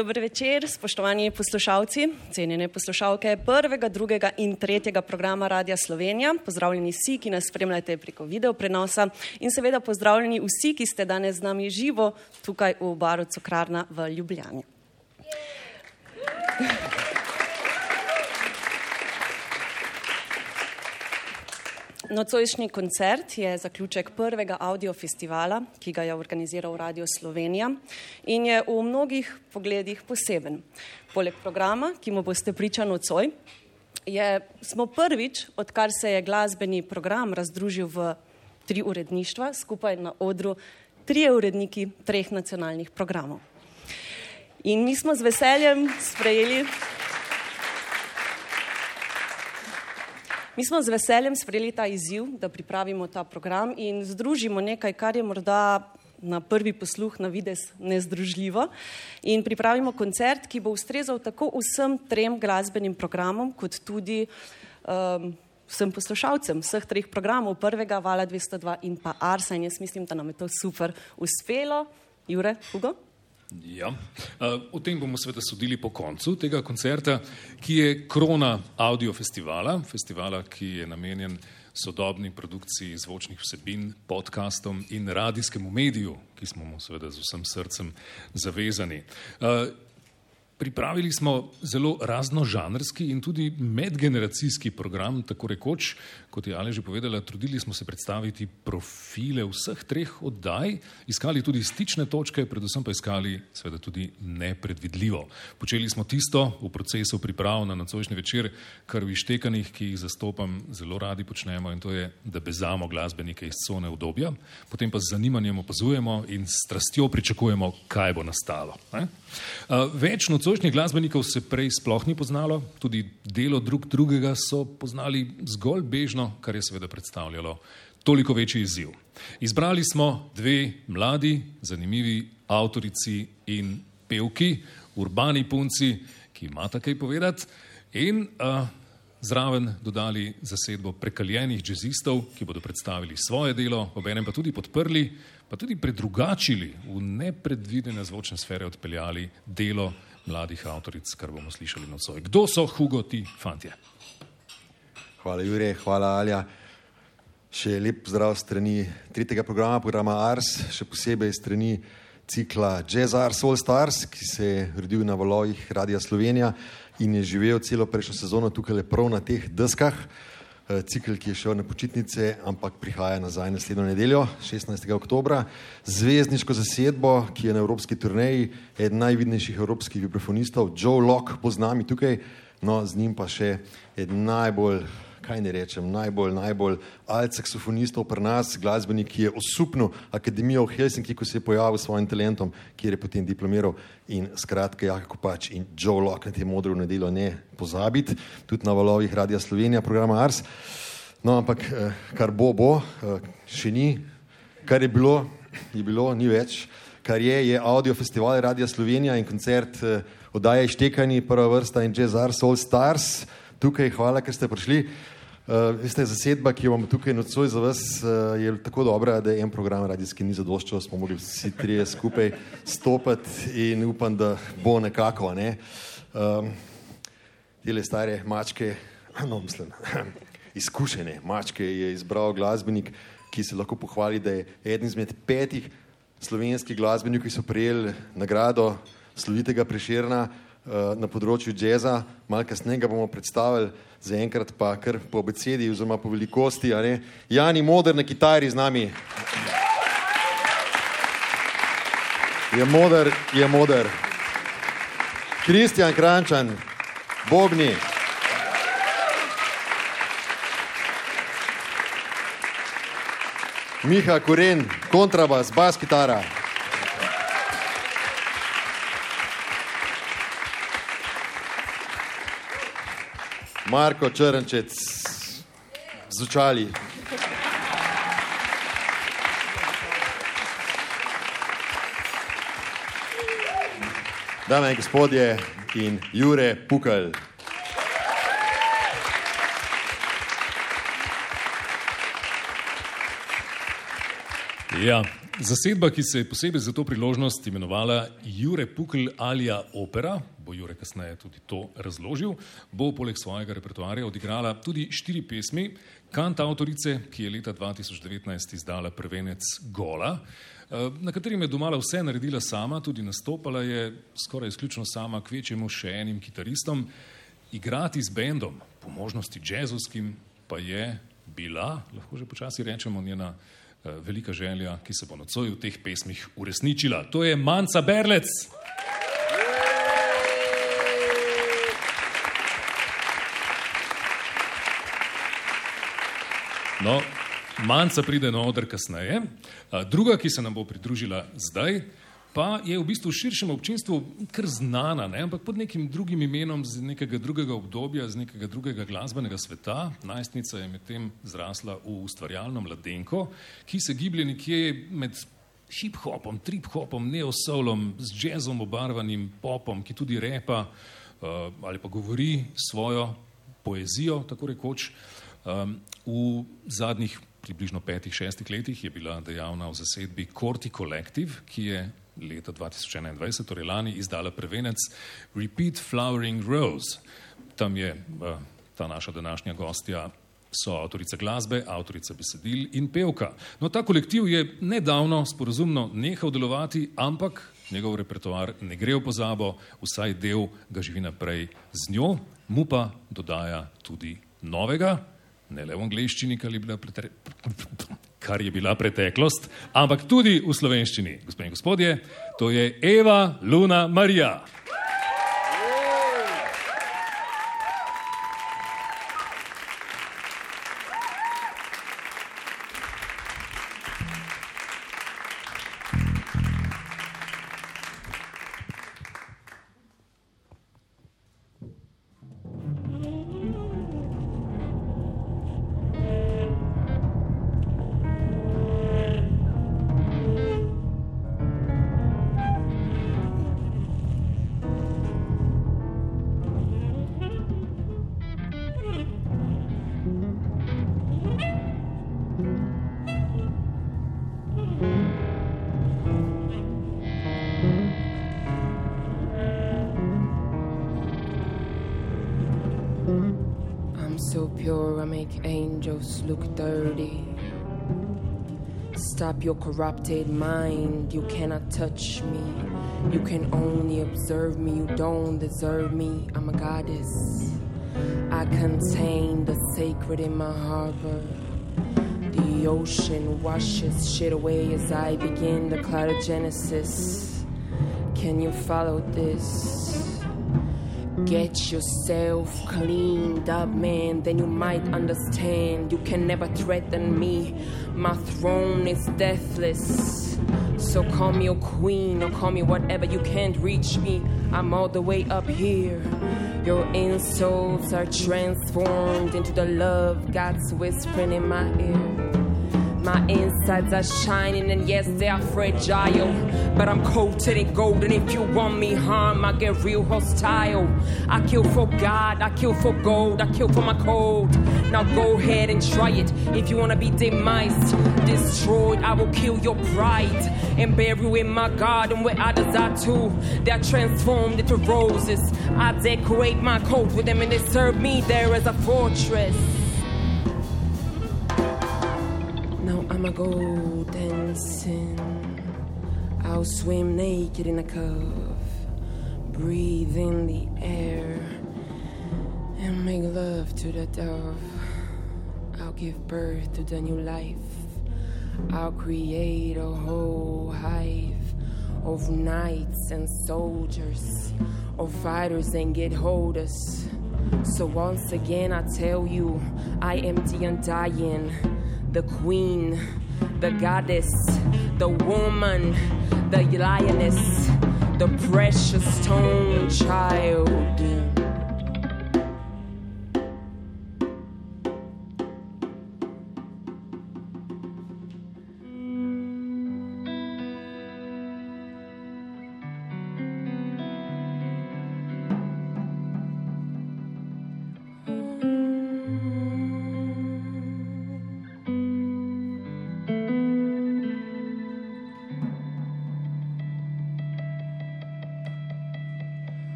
Dober večer, spoštovani poslušalci, cenjene poslušalke prvega, drugega in tretjega programa Radia Slovenija. Pozdravljeni vsi, ki nas spremljate preko video prenosa in seveda pozdravljeni vsi, ki ste danes z nami živo tukaj v baru Cukrarna v Ljubljani. Nocojšnji koncert je zaključek prvega audio festivala, ki ga je organiziral Radio Slovenija in je v mnogih pogledih poseben. Poleg programa, ki mu boste priča nocoj, je, smo prvič, odkar se je glasbeni program razdružil v tri uredništva, skupaj na odru trije uredniki treh nacionalnih programov. In mi smo z veseljem sprejeli Mi smo z veseljem sprejeli ta izziv, da pripravimo ta program in združimo nekaj, kar je morda na prvi posluh na vides nezdružljivo in pripravimo koncert, ki bo ustrezal tako vsem trem glasbenim programom, kot tudi um, vsem poslušalcem vseh treh programov, prvega Vala 202 in pa Arsa in jaz mislim, da nam je to super uspelo. Jure, Hugo? Ja. O tem bomo seveda sodili po koncu tega koncerta, ki je krona audio festivala, festivala, ki je namenjen sodobni produkciji zvočnih vsebin, podkastom in radijskemu mediju, ki smo mu seveda z vsem srcem zavezani. Pripravili smo zelo raznožanrski in tudi medgeneracijski program, tako rekoč, kot je Ale že povedala, trudili smo se predstaviti profile vseh treh oddaj, iskali tudi stične točke, predvsem pa iskali seveda tudi nepredvidljivo. Počeli smo tisto v procesu priprav na nocojšnji večer, kar v ištekanih, ki jih zastopam, zelo radi počnemo in to je, da bezamo glasbenike iz cone obdobja, potem pa z zanimanjem opazujemo in strastjo pričakujemo, kaj bo nastalo. Ne? Več nocojšnjih glasbenikov se prej sploh ni poznalo, tudi delo drug drugega so poznali zgolj bežno, kar je seveda predstavljalo toliko večji izziv. Izbrali smo dve mladi, zanimivi avtorici in pevki, urbani punci, ki imata kaj povedati, in uh, zraven dodali zasedbo prekaljenih jazzistov, ki bodo predstavili svoje delo, obenem pa tudi podprli pa tudi predrugačili, v nepredvidene zvočne sfere odpeljali delo mladih avtoric, kar bomo slišali nocoj. Kdo so Hugo ti fantje? Hvala Jure, hvala Alja. Še lep zdrav strani tretjega programa, programa Ars, še posebej strani cikla Jazz Ars All Stars, ki se je rodil na valovih Radia Slovenija in je živel celo prejšnjo sezono tukaj prav na teh deskah. Eh, cikl, ki je šel na počitnice, ampak prihaja nazaj naslednjo nedeljo, 16. oktober. Zvezdniško zasedbo, ki je na evropski turneji, eden najvidnejših evropskih vibrafonistov, Joe Locke, bo z nami tukaj, no z njim pa še eden najbolj kaj ne rečem, najbolj, najbolj alt-saksofonistov pri nas, glasbenik, ki je osupnil akademijo v Helsinki, ko se je pojavil s svojim talentom, kjer je potem diplomiral in skratka Jaka Kopač in Joe Locke na te modro nedeljo ne pozabiti, tudi na valovih Radia Slovenija, programa Ars. No, ampak eh, kar bo, bo, eh, še ni, kar je bilo, je bilo, ni več. Kar je, je audio festival Radia Slovenija in koncert eh, oddaje Štekani, prva vrsta in Jazz Ars All Stars. Tukaj, hvala, ker ste prišli. Uh, veste, zasedba, ki jo imamo tukaj nocoj za vas, uh, je tako dobra, da en program radijski ni zadoščal, smo mogli vsi trije skupaj stopiti in upam, da bo nekako. Ne? Um, Tele stare mačke, no mislim, izkušene mačke je izbral glasbenik, ki se lahko pohvali, da je eden izmed petih slovenskih glasbenikov, ki so prejeli nagrado slovitega preširna. Eh, na področju jazza, malo kasneje bomo predstavili, zaenkrat pa kar po besedi, oziroma po velikosti. Jani Moder na kitari z nami. Je moder, je moder. Kristjan Krančan, Bobni. Miha Kuren, kontrabas, bas kitara. Marko Črnčec, zvučali. Dame in gospodje in Jure Pukal. Ja, Zasedba, ki se je posebej za to priložnost imenovala Jure Pukl alija opera, bo Jure kasneje tudi to razložil, bo poleg svojega repertoarja odigrala tudi štiri pesmi, kant avtorice, ki je leta 2019 izdala prvenec Gola, eh, na katerem je domala vse naredila sama, tudi nastopala je skoraj izključno sama, kvečemu še enim kitaristom, igrati z bendom, po možnosti jazzovskim, pa je bila, lahko že počasi rečemo, njena velika želja, ki se bo nocoj v teh pesmih uresničila. To je Manca Berlec. No, Manca pride na oder kasneje. Eh, druga, ki se nam bo pridružila zdaj, pa je v bistvu v širšem občinstvu kar znana, ne? ampak pod nekim drugim imenom, z nekega drugega obdobja, z nekega drugega glasbenega sveta. Najstnica je medtem zrasla v ustvarjalno mladenko, ki se giblje nekje med hip-hopom, trip-hopom, neosolom, z jazzom obarvanim popom, ki tudi repa uh, ali pa govori svojo poezijo, tako rekoč. Um, v zadnjih približno petih, šestih letih je bila dejavna v zasedbi Korti Collective, ki je leta 2021, torej lani, izdala prvenec Repeat Flowering Rose. Tam je uh, ta naša današnja gostja, so avtorica glasbe, avtorica besedil in pevka. No, ta kolektiv je nedavno sporozumno nehal delovati, ampak njegov repertoar ne gre v pozabo, vsaj del ga živi naprej z njo, mu pa dodaja tudi novega, ne le v angleščini, kar je bila pretre kar je bila preteklost, ampak tudi v slovenščini. Gospod in gospodje, to je Eva Luna Marija. Corrupted mind, you cannot touch me. You can only observe me, you don't deserve me. I'm a goddess. I contain the sacred in my harbor. The ocean washes shit away as I begin the cloud of Genesis. Can you follow this? Get yourself cleaned up, man, then you might understand. You can never threaten me. My throne is deathless. So call me a queen or call me whatever. You can't reach me. I'm all the way up here. Your insults are transformed into the love God's whispering in my ear. My insides are shining, and yes, they are fragile. But I'm coated in gold, and if you want me harm, I get real hostile. I kill for God, I kill for gold, I kill for my code. Now go ahead and try it. If you wanna be demised, destroyed, I will kill your pride and bury you in my garden where others are too. They are transformed into roses. I decorate my coat with them, and they serve me there as a fortress. I'ma go dancing. I'll swim naked in a cove, breathe in the air, and make love to the dove. I'll give birth to the new life. I'll create a whole hive of knights and soldiers, of fighters and get holders. So once again, I tell you, I am the undying the queen, the goddess, the woman, the lioness, the precious stone child.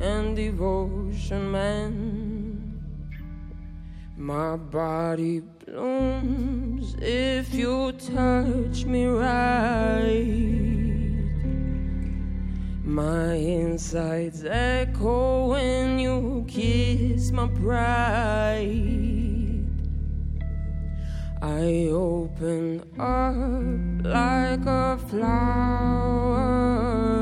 And devotion, man. My body blooms if you touch me right. My insides echo when you kiss my pride. I open up like a flower.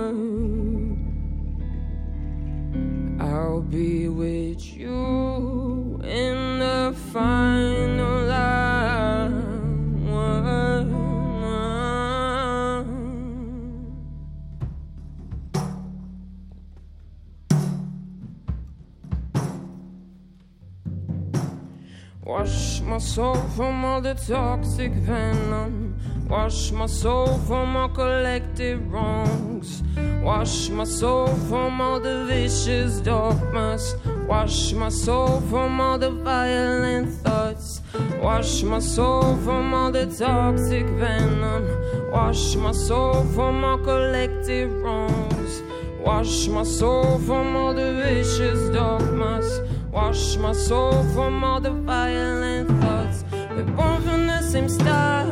I'll be with you in the final hour. Wash my soul from all the toxic venom. Wash my soul from all collective wrongs. Wash my soul from all the vicious dogmas. Wash my soul from all the violent thoughts. Wash my soul from all the toxic venom. Wash my soul from all collective wrongs. Wash my soul from all the vicious dogmas. Wash my soul from all the violent thoughts. We're born from the same star,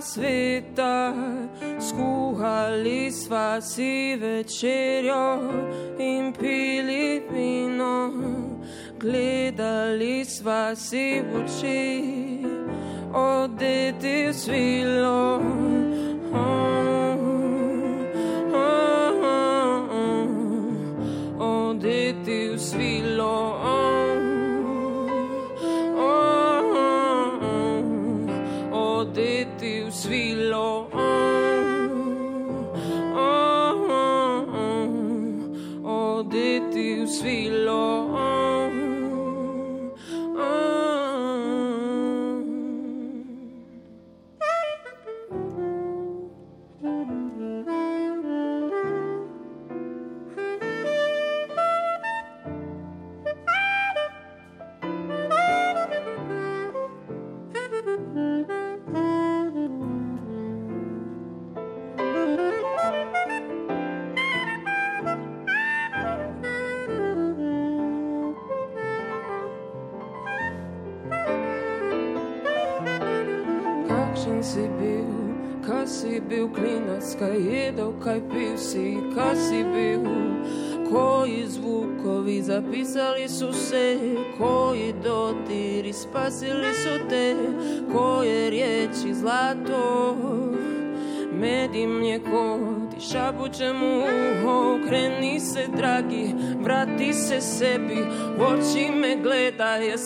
sveta. Skuhali sva si večerjo in pili vino, gledali sva si v oči, odeti svilo.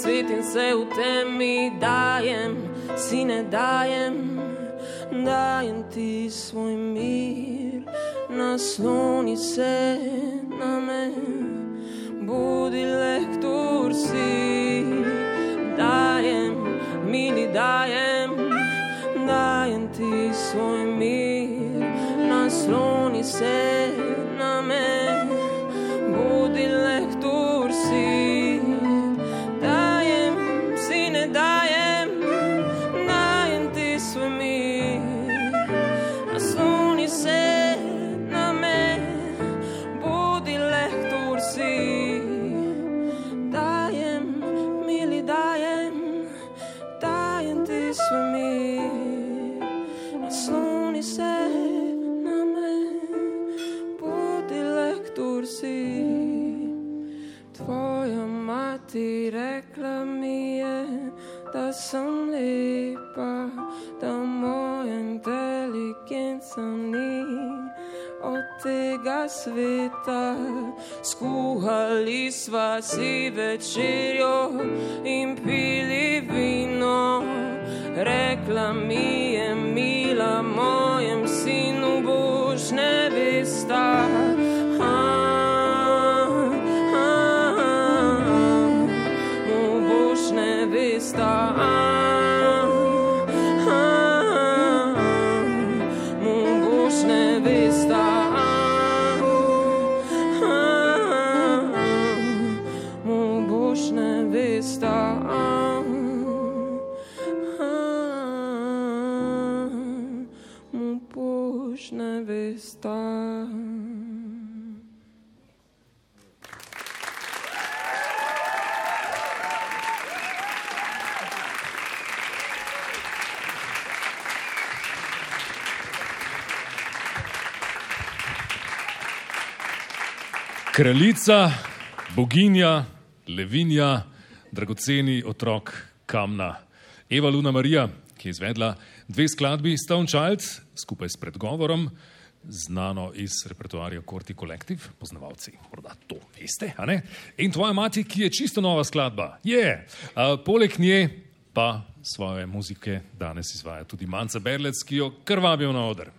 Ja svitim se u temi, dajem, sine dajem, dajem ti svoj mir, nasloni se na me, budi lektor si, dajem, mili dajem, dajem ti svoj mir, nasloni se na sveta. Skuhali sva si večerjo in pili vino. Rekla mi je, mila, mojem sinu boš nevesta. Kraljica, boginja, levinja, dragoceni otrok kamna. Eva Luna Marija, ki je izvedla dve skladbi Stone Child skupaj s predgovorom, znano iz repertoarja Korti Collective, poznavalci morda to veste, a ne? In tvoja mati, ki je čisto nova skladba, je. Yeah. Poleg nje pa svoje muzike danes izvaja tudi Manca Berlec, ki jo krvabijo na oder.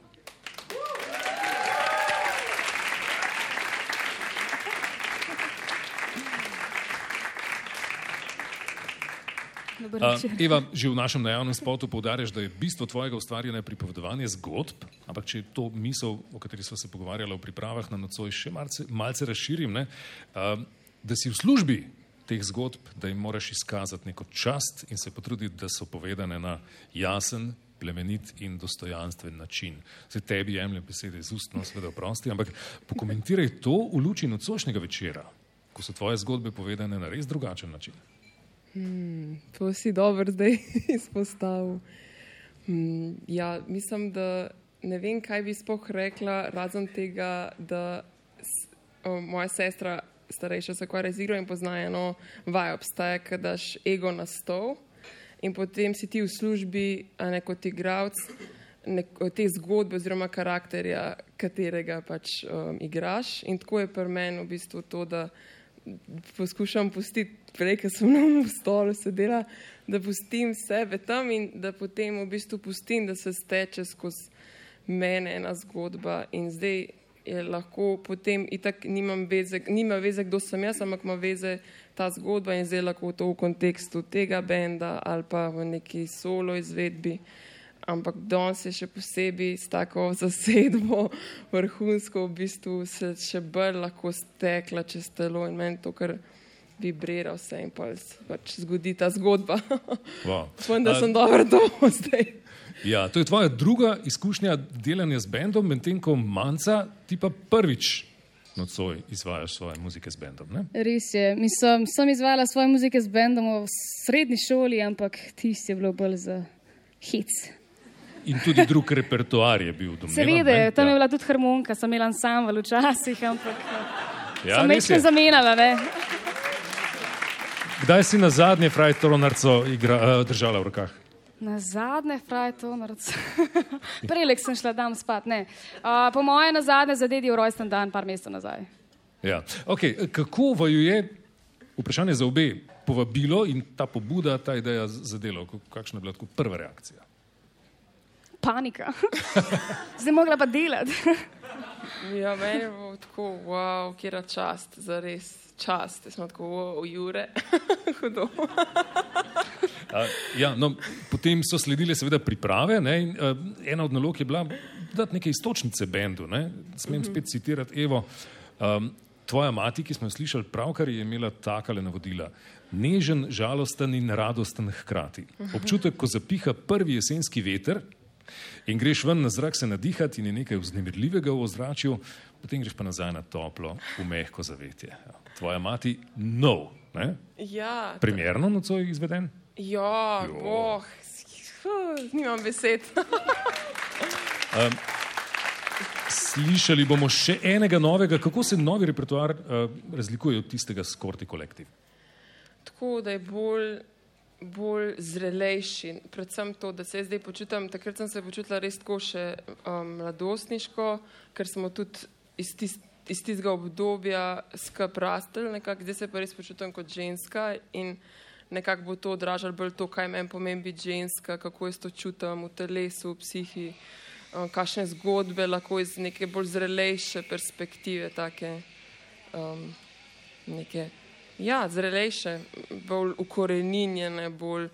Uh, Eva, že v našem najavnem spotu poudarjaš, da je bistvo tvojega ustvarjanja pripovedovanje zgodb, ampak če to misel, o kateri smo se pogovarjali v pripravah na nocoj, še malce, malce razširim, ne, uh, da si v službi teh zgodb, da jim moraš izkazati neko čast in se potruditi, da so povedane na jasen, plemenit in dostojanstven način. Se tebi jemlje besede iz ust, no seveda prosti, ampak pokomentiraj to v luči nocojšnjega večera, ko so tvoje zgodbe povedane na res drugačen način. Hmm, to si dobro zdaj izpostavil. Hmm, ja, mislim, da ne vem, kaj bi spoh rekla, razen tega, da o, moja sestra, starejša, se ukvarja z igro in pozna eno vajo, obstaja, kad daš ego na stol in potem si ti v službi, a ne kot igravc, te zgodbe oziroma karakterja, katerega pač um, igraš. In tako je pri meni v bistvu to, da poskušam pustiti, prej, ker sem na stolu sedela, da pustim sebe tam in da potem v bistvu pustim, da se steče skozi mene ena zgodba. In zdaj je lahko potem, itak nimam veze, nima veze, kdo sem jaz, ampak ima veze ta zgodba in zdaj lahko to v kontekstu tega benda ali pa v neki solo izvedbi. Ampak danes je še posebej s tako zasedbo vrhunsko, v bistvu se še bolj lahko stekla čez telo in meni to, kar vibrira vse in pa se pač zgodi ta zgodba. Wow. Upam, da sem dobro to zdaj. Ja, to je tvoja druga izkušnja delanja z bendom, medtem ko manjca, ti pa prvič nocoj izvajaš svoje muzike z bendom. Ne? Res je, mislim, sem izvajala svoje muzike z bendom v srednji šoli, ampak tisti je bilo bolj za hic. In tudi drug repertoar je bil domnevan. Seveda, ne? tam je ja. bila tudi harmonika, sem imela ansambl včasih, ampak Ja, sem večkrat je. zamenjala. Ne? Kdaj si na zadnje frajtonarco uh, držala v rokah? Na zadnje fraj to narod. Prelek sem šla dam spat, ne. Uh, po moje na zadnje za dedijo rojsten dan, par mesecev nazaj. Ja. Okay, kako vaju je, vprašanje za obe, povabilo in ta pobuda, ta ideja za delo? Kakšna je bila tako prva reakcija? Panika. Zdaj mogla pa delati. Ja, meni je bilo tako, wow, kera čast, za res čast. Sem tako, wow, Jure, hudo. A, ja, no, potem so sledile seveda priprave. Ne, in, uh, ena od nalog je bila dati neke istočnice bendu. Ne. Smem spet citirati Evo. Um, tvoja mati, ki smo jo slišali pravkar, je imela takale navodila. Nežen, žalosten in radosten hkrati. Občutek, ko zapiha prvi jesenski veter in greš ven na zrak se nadihati in je nekaj vznemirljivega v ozračju, potem greš pa nazaj na toplo, v mehko zavetje. Ja. Tvoja mati, no. Ne? Ja, Primerno nocoj izveden? ja, boh, nimam besed. Slišali bomo še enega novega, kako se novi repertoar uh, razlikuje od tistega s Korti kolektiv. tako, da je bolj, bolj zrelejši. Predvsem to, da se zdaj počutim, takrat sem se počutila res tako še um, mladostniško, ker smo tudi iz, tis, iz tistega obdobja skup rastli, nekako zdaj se pa res počutim kot ženska in nekako bo to odražalo bolj to, kaj meni pomeni biti ženska, kako jaz to čutim v telesu, v psihi, um, kakšne zgodbe lahko iz neke bolj zrelejše perspektive, take um, neke Ja, zrelejše, bolj ukoreninjene, bolj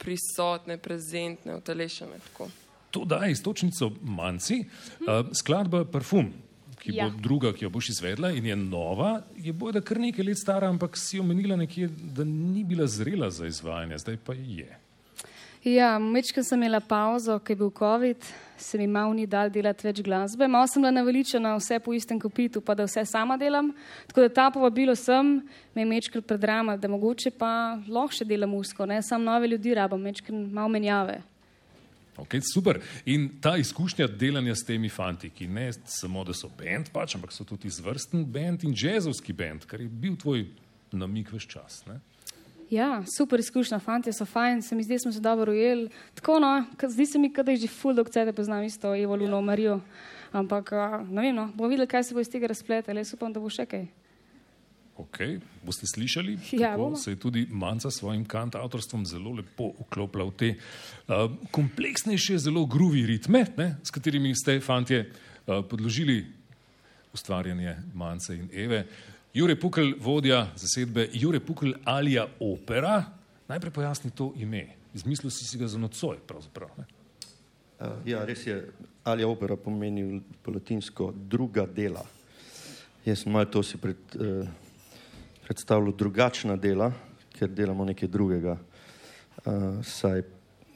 prisotne, prezentne, utelešene. Tako. To daje istočnico manjci, uh, skladba Parfum, ki ja. Ja. bo druga, ki jo boš izvedla in je nova, je bojda kar nekaj let stara, ampak si omenila nekje, da ni bila zrela za izvajanje, zdaj pa je. Ja, mečkaj sem imela pauzo, ker je bil COVID, se mi malo ni dal delati več glasbe. Malo sem bila naveličena vse po istem kopitu, pa da vse sama delam. Tako da ta povabilo sem, me je mečkaj predrama, da mogoče pa lahko še delam usko, ne sam nove ljudi rabam, mečkaj malo menjave. Okay, super. In ta izkušnja delanja s temi fanti, ki ne samo, da so bend, pač, ampak so tudi izvrsten bend in jazzovski bend, kar je bil tvoj namik veš čas. Ne? Ja, super izkušnja, fanti so fajn, se mi zdi, da smo se dobro ujeli. Tako no, zdi se mi, da jih že ful dog cede poznam isto, Evo, Luno, Marijo. Ampak, ne vem, no, bomo videli, kaj se bo iz tega razpletalo, jaz upam, da bo še kaj. Okay. Boste slišali, Ja, kako bomo. se je tudi Manca s svojim kantautorstvom zelo lepo vklopila v te uh, kompleksnejše, zelo gruvi ritme, ne, s katerimi ste, fantje, uh, podložili ustvarjanje Mance in Eve. Jure Pukl, vodja zasedbe Jure Pukl Alija Opera. Najprej pojasni to ime. Izmislil si si ga za nocoj, pravzaprav. Ne? Uh, ja, res je. Alija opera pomeni po latinsko druga dela. Jaz sem malo to si pred, uh, predstavljal drugačna dela, ker delamo nekaj drugega. Uh, saj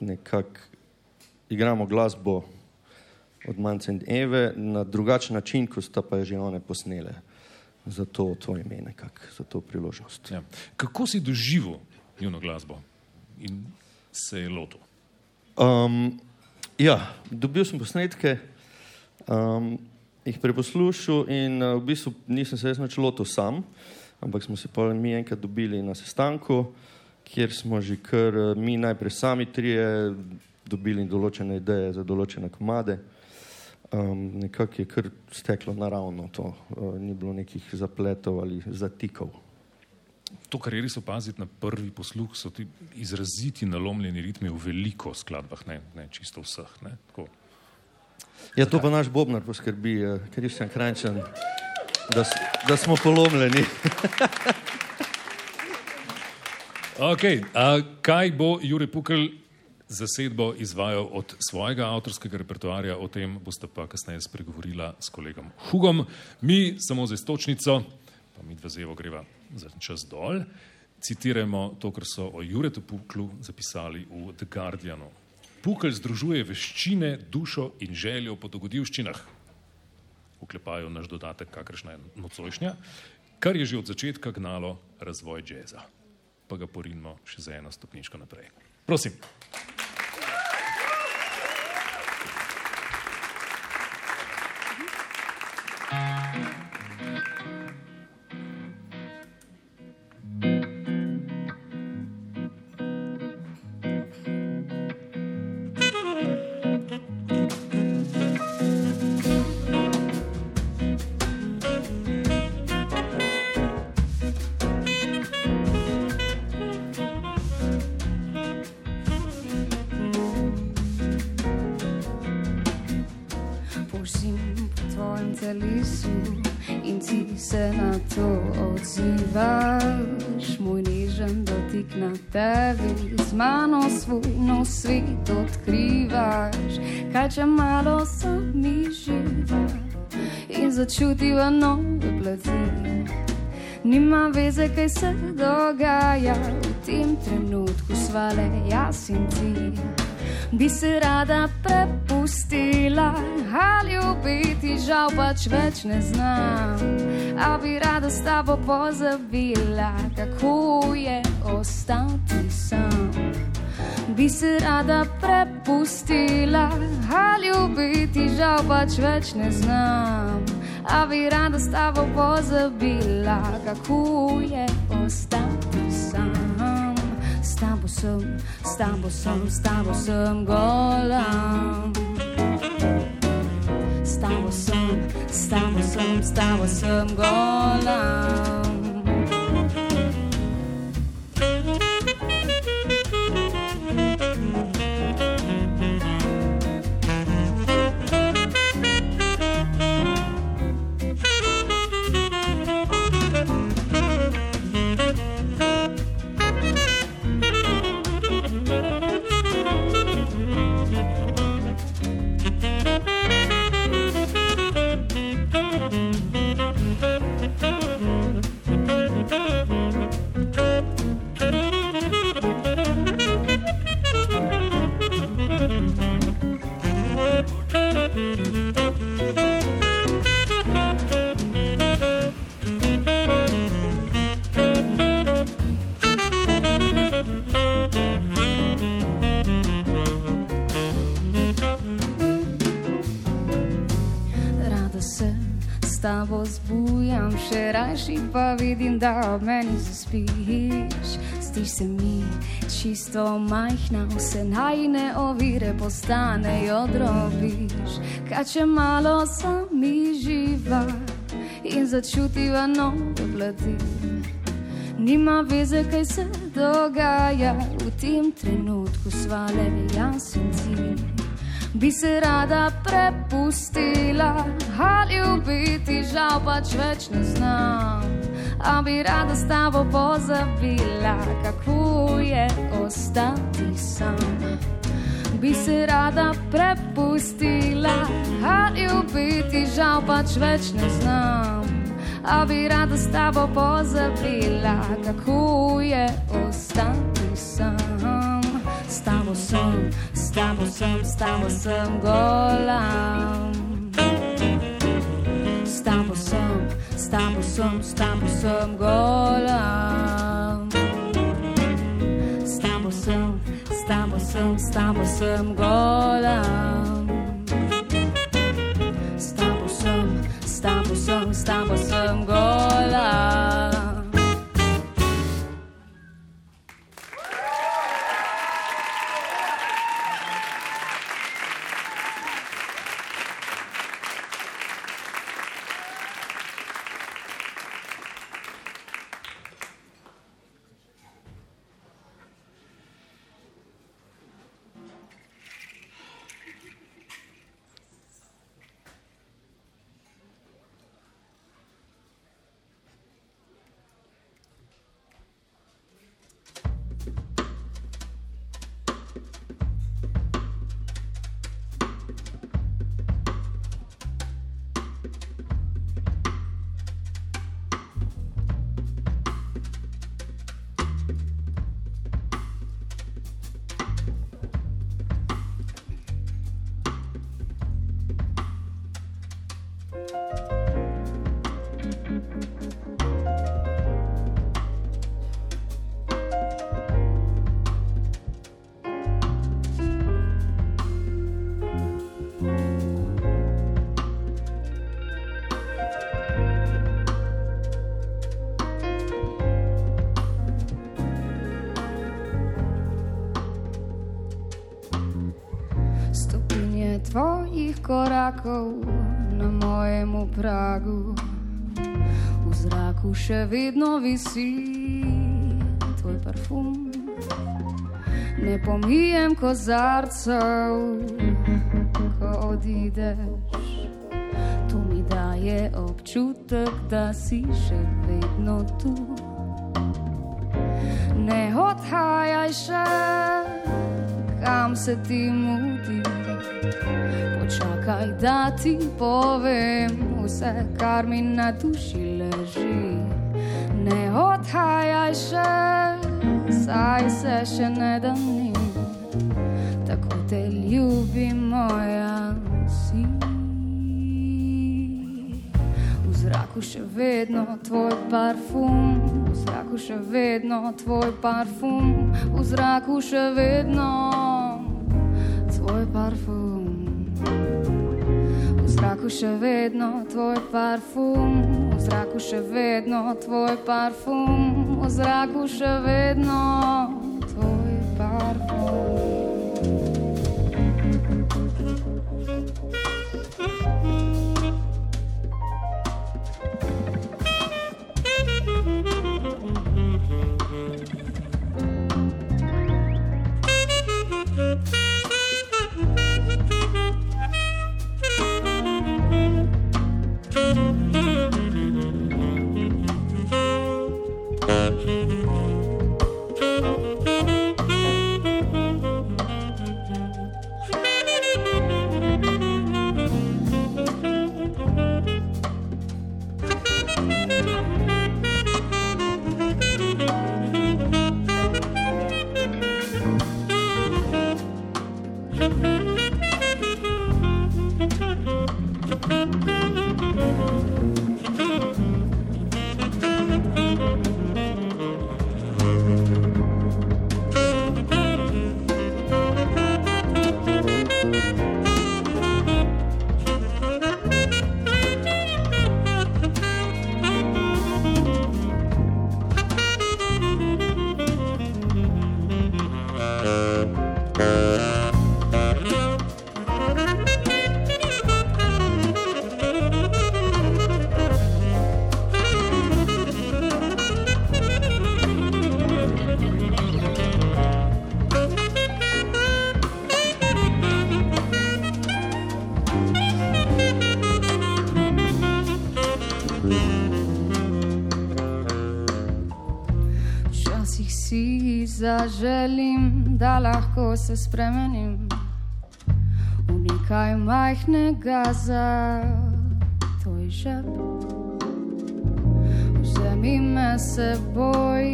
nekako igramo glasbo od Manca in Eve na drugačen način, kot sta pa že one posnele. Zato to ime nekako, za to priložnost. Ja. Kako si doživel njuno glasbo in se je lotil? Um, ja, dobil sem posnetke, um, jih preposlušal in uh, v bistvu nisem se nič lotil sam, ampak smo se pa mi enkrat dobili na sestanku, kjer smo že kar uh, mi najprej sami trije dobili določene ideje za določene komade. Um, nekako je kar steklo naravno, to uh, ni bilo nekih zapletov ali zatikov. To, kar je res opaziti na prvi posluh, so ti izraziti nalomljeni ritmi v veliko skladbah, ne, ne čisto vseh. Ne, tako. Ja, to pa naš Bobnar poskrbi, uh, ker je vsem krajčen, da, da smo polomljeni. Okay, a kaj bo Jure Pukel zasedbo izvajal od svojega avtorskega repertoarja, o tem boste pa kasneje spregovorila s kolegom Hugom. Mi samo za istočnico, pa mi dva zevo greva za čas dol, citiramo to, kar so o Juretu Puklu zapisali v The Guardianu. Pukel združuje veščine, dušo in željo po dogodivščinah. Uklepajo naš dodatek, kakršna je nocojšnja, kar je že od začetka gnalo razvoj jazza pa ga porinimo še za eno stopničko naprej. Prosím. telesu in ti se na to odzivaš. Moj nežen dotik na tebi, z mano svoj nov svet odkrivaš. Kaj če malo sami živa in začutiva nove plati. Nima veze, kaj se dogaja v tem trenutku, svale jaz in ti. Bi se rada prepustila, ali ljubiti, žal pač več ne znam. A bi rada s tabo pozabila, kako je ostati sam. Bi se rada prepustila, ali ljubiti, žal pač več ne znam. A bi rada s tabo pozabila, kako je ostati sam. S tabo sem, s tabo sem, s tabo sem gola. S tabo sem, s tabo sem, s še rajši pa vidim, da ob meni zaspiš. Zdiš se mi čisto majhna, vse najne ovire postanejo drobiš. Kaj če malo sami živa in začutiva nove plati. Nima veze, kaj se dogaja v tem trenutku, svale jaz in ti. Bi se rada prepustila, ali ljubiti, žal pač več ne znam. A bi rada s tabo pozabila, kako je ostati sam. Bi se rada prepustila, ali ljubiti, žal pač več ne znam. A bi rada s tabo pozabila, kako je ostati sam. S tabo sem, s tabo sem, s tabo sem gola. S tabo sem, s tabo sem, s tabo sem gola. S tabo sem, s tabo sem, s tabo sem gola. Korakov na mojem pragu, v zraku še vedno visi tvoj parfum. Ne pomijem kozarcev, ko odideš. To mi daje občutek, da si še vedno tu. Ne odhajaj še, kam se ti mudi. Počakaj, da ti povem vse, kar mi na duši leži. Ne odhajaj še, saj se še ne da ni. Tako te ljubim, moja si. V zraku še vedno tvoj parfum, v zraku še vedno tvoj parfum, v zraku še vedno parfum. V zraku še vedno tvoj parfum, v zraku še vedno tvoj parfum, v zraku še vedno zaželim, da lahko se spremenim v nekaj majhnega za tvoj žep. Vzemi me seboj,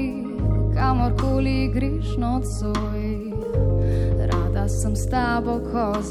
kamorkoli greš nocoj. Rada sem s tabo, ko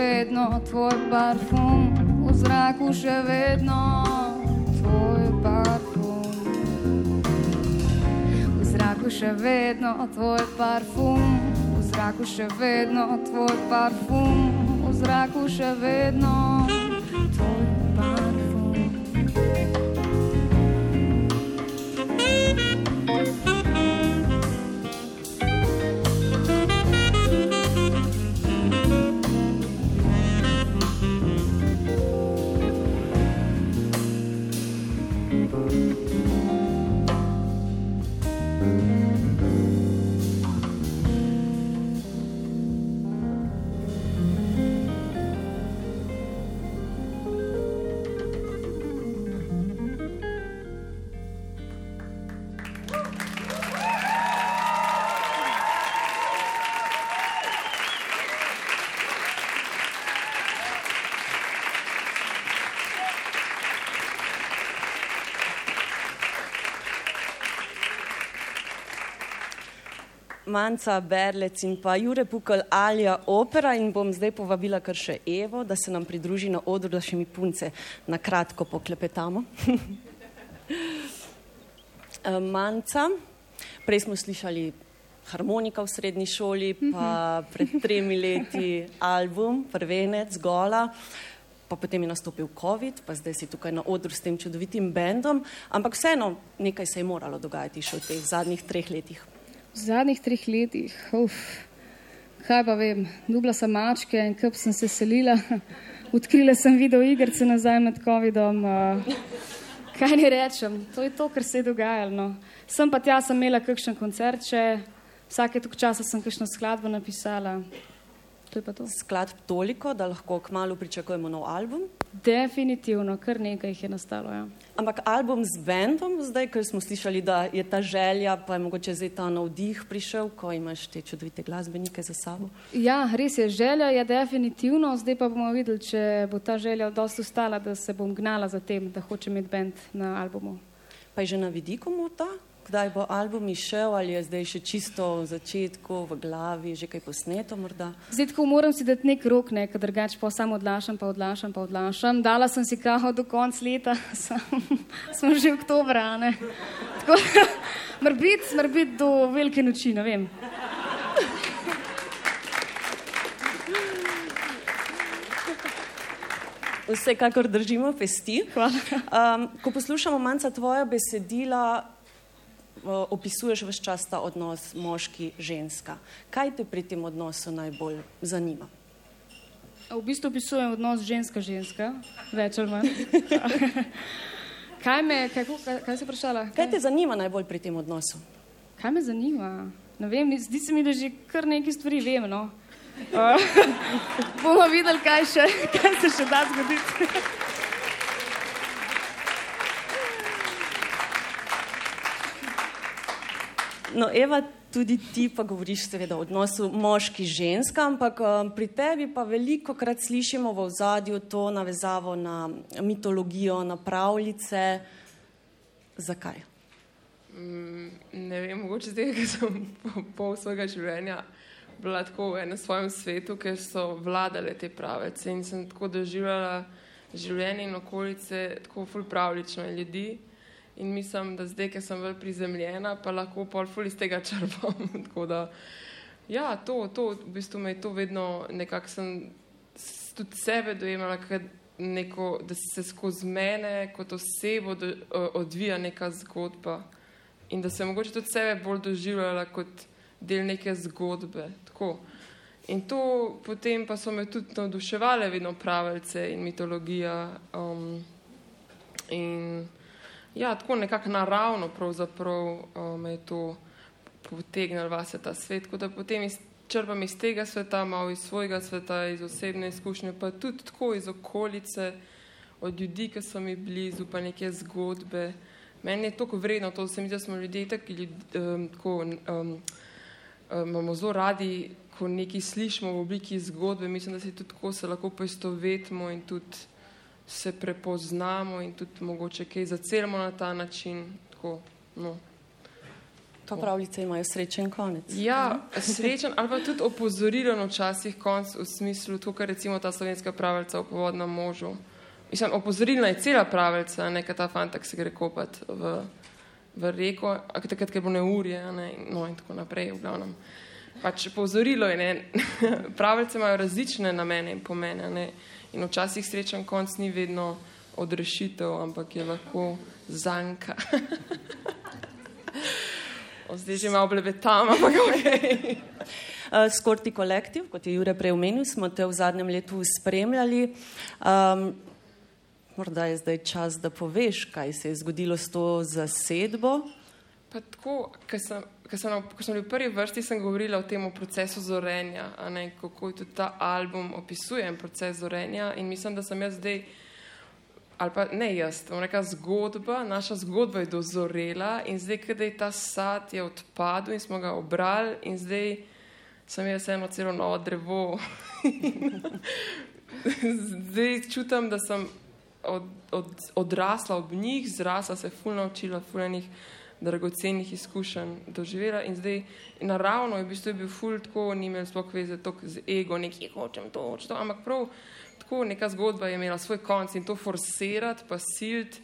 vedno tvoj parfum, v zraku še vedno tvoj parfum. V zraku še vedno tvoj parfum, v zraku še vedno tvoj parfum, v zraku še vedno Manca Berlec in pa Jure Pukal Alja Opera. In bom zdaj povabila kar še Evo, da se nam pridruži na odru, da še mi punce na kratko poklepetamo. Eh, Manca, prej smo slišali harmonika v srednji šoli, pa pred tremi leti album, prvenec, gola, pa potem je nastopil COVID, pa zdaj si tukaj na odru s tem čudovitim bendom, ampak vseeno nekaj se je moralo dogajati še v teh zadnjih treh letih. V zadnjih treh letih, uf, kaj pa vem, dubla sem mačke in kup sem se selila, odkrila sem video igrice nazaj med COVID-om. Kaj ne rečem, to je to, kar se je dogajalo. No. Sem pa tja, sem imela kakšen koncert, še vsake tok časa sem kakšno skladbo napisala. To to. Skladb toliko, da lahko kmalo pričakujemo nov album. Definitivno, kar nekaj jih je nastalo. Ja. Ampak album z bendom, zdaj, ker smo slišali, da je ta želja, pa je mogoče zdaj ta navdih prišel, ko imaš te čudovite glasbenike za sabo. Ja, res je, želja je definitivno, zdaj pa bomo videli, če bo ta želja dosti ustala, da se bom gnala za tem, da hočem imeti bend na albumu. Pa je že na vidiku mota, kdaj bo album išel ali je zdaj še čisto v začetku, v glavi, že kaj posneto morda. Zdaj tako moram si dati nek rok, ne, ker drugače pa samo odlašam, pa odlašam, pa odlašam. Dala sem si kaho do konca leta, smo že oktobra, ne. Tako, mrbit, mrbit do velike noči, ne vem. Vsekakor držimo pesti. Hvala. Um, ko poslušamo manjca tvoja besedila, opisuješ vse čas ta odnos moški-ženska. Kaj te pri tem odnosu najbolj zanima? V bistvu opisujem odnos ženska-ženska, več ali manj. Kaj me, kaj, kaj, kaj si vprašala? Kaj te zanima najbolj pri tem odnosu? Kaj me zanima? Ne vem, zdi se mi, da že kar nekaj stvari vem. No. Uh, bomo videli, kaj, še, kaj se še da zgoditi. No, Eva, tudi ti pa govoriš seveda o odnosu moški-ženska, ampak um, pri tebi pa veliko krat slišimo v ozadju to navezavo na mitologijo, na pravljice. Zakaj? Mm, ne vem, mogoče zdaj, ker sem pol, pol svojega življenja bila tako v enem svojem svetu, ker so vladale te pravice in sem tako doživljala življenje in okolice tako ful pravlično ljudi. In mislim, da zdaj, ker sem bolj prizemljena, pa lahko pol ful iz tega črpam. tako da, ja, to, to, v bistvu me je to vedno nekako sem tudi sebe dojemala, neko, da se skozi mene kot osebo do, odvija neka zgodba in da sem mogoče tudi sebe bolj doživljala kot del neke zgodbe. Tako. In to potem pa so me tudi navduševale vedno pravice in mitologija. Um, in ja, tako nekako naravno pravzaprav uh, me je to potegnili vase ta svet. Tako da potem iz, črpam iz tega sveta, malo iz svojega sveta, iz osebne izkušnje, pa tudi tako iz okolice, od ljudi, ki so mi blizu, pa neke zgodbe. Meni je toliko vredno to, se mi zdi, da smo ljudje taki, um, tako, um, um, imamo zelo radi, ko nekaj slišimo v obliki zgodbe, mislim, da se tudi tako se lahko poistovetimo in tudi se prepoznamo in tudi mogoče kaj zacelimo na ta način. Tako, no. Pa pravljice imajo srečen konec. Ja, srečen ali pa tudi opozorilen včasih konc v smislu, to, kar recimo ta slovenska pravljica o povodnem možu. Mislim, opozorilna je cela pravljica, neka ta fantak se gre kopati v, v reko, a takrat, ker bo neurje, ne, no in tako naprej, v glavnem. Pač opozorilo je, ne, pravljice imajo različne namene in pomene, ne, in včasih srečen konc ni vedno odrešitev, ampak je lahko zanka. Zdaj že malo blebetam, ampak ok. Skorti kolektiv, kot je Jure prej omenil, smo te v zadnjem letu spremljali. Um, morda je zdaj čas, da poveš, kaj se je zgodilo s to zasedbo. Pa tako, ker sem, ker sem, ko sem bil v prvi vrsti, sem govorila o tem procesu zorenja, ne, kako tudi ta album opisuje proces zorenja in mislim, da sem jaz zdaj ali pa ne jaz, neka zgodba, naša zgodba je dozorela in zdaj, kada je ta sad je odpadel in smo ga obrali in zdaj sem jaz eno celo novo drevo. zdaj čutim, da sem od, od, odrasla ob njih, zrasla se fulno učila, fulnih dragocenih izkušenj doživela in zdaj naravno je v bistvu bil ful tako, ni imel sploh veze tok z ego, nekje hočem to, hočem to, ampak prav tako neka zgodba je imela svoj konc in to forsirati, pa siliti,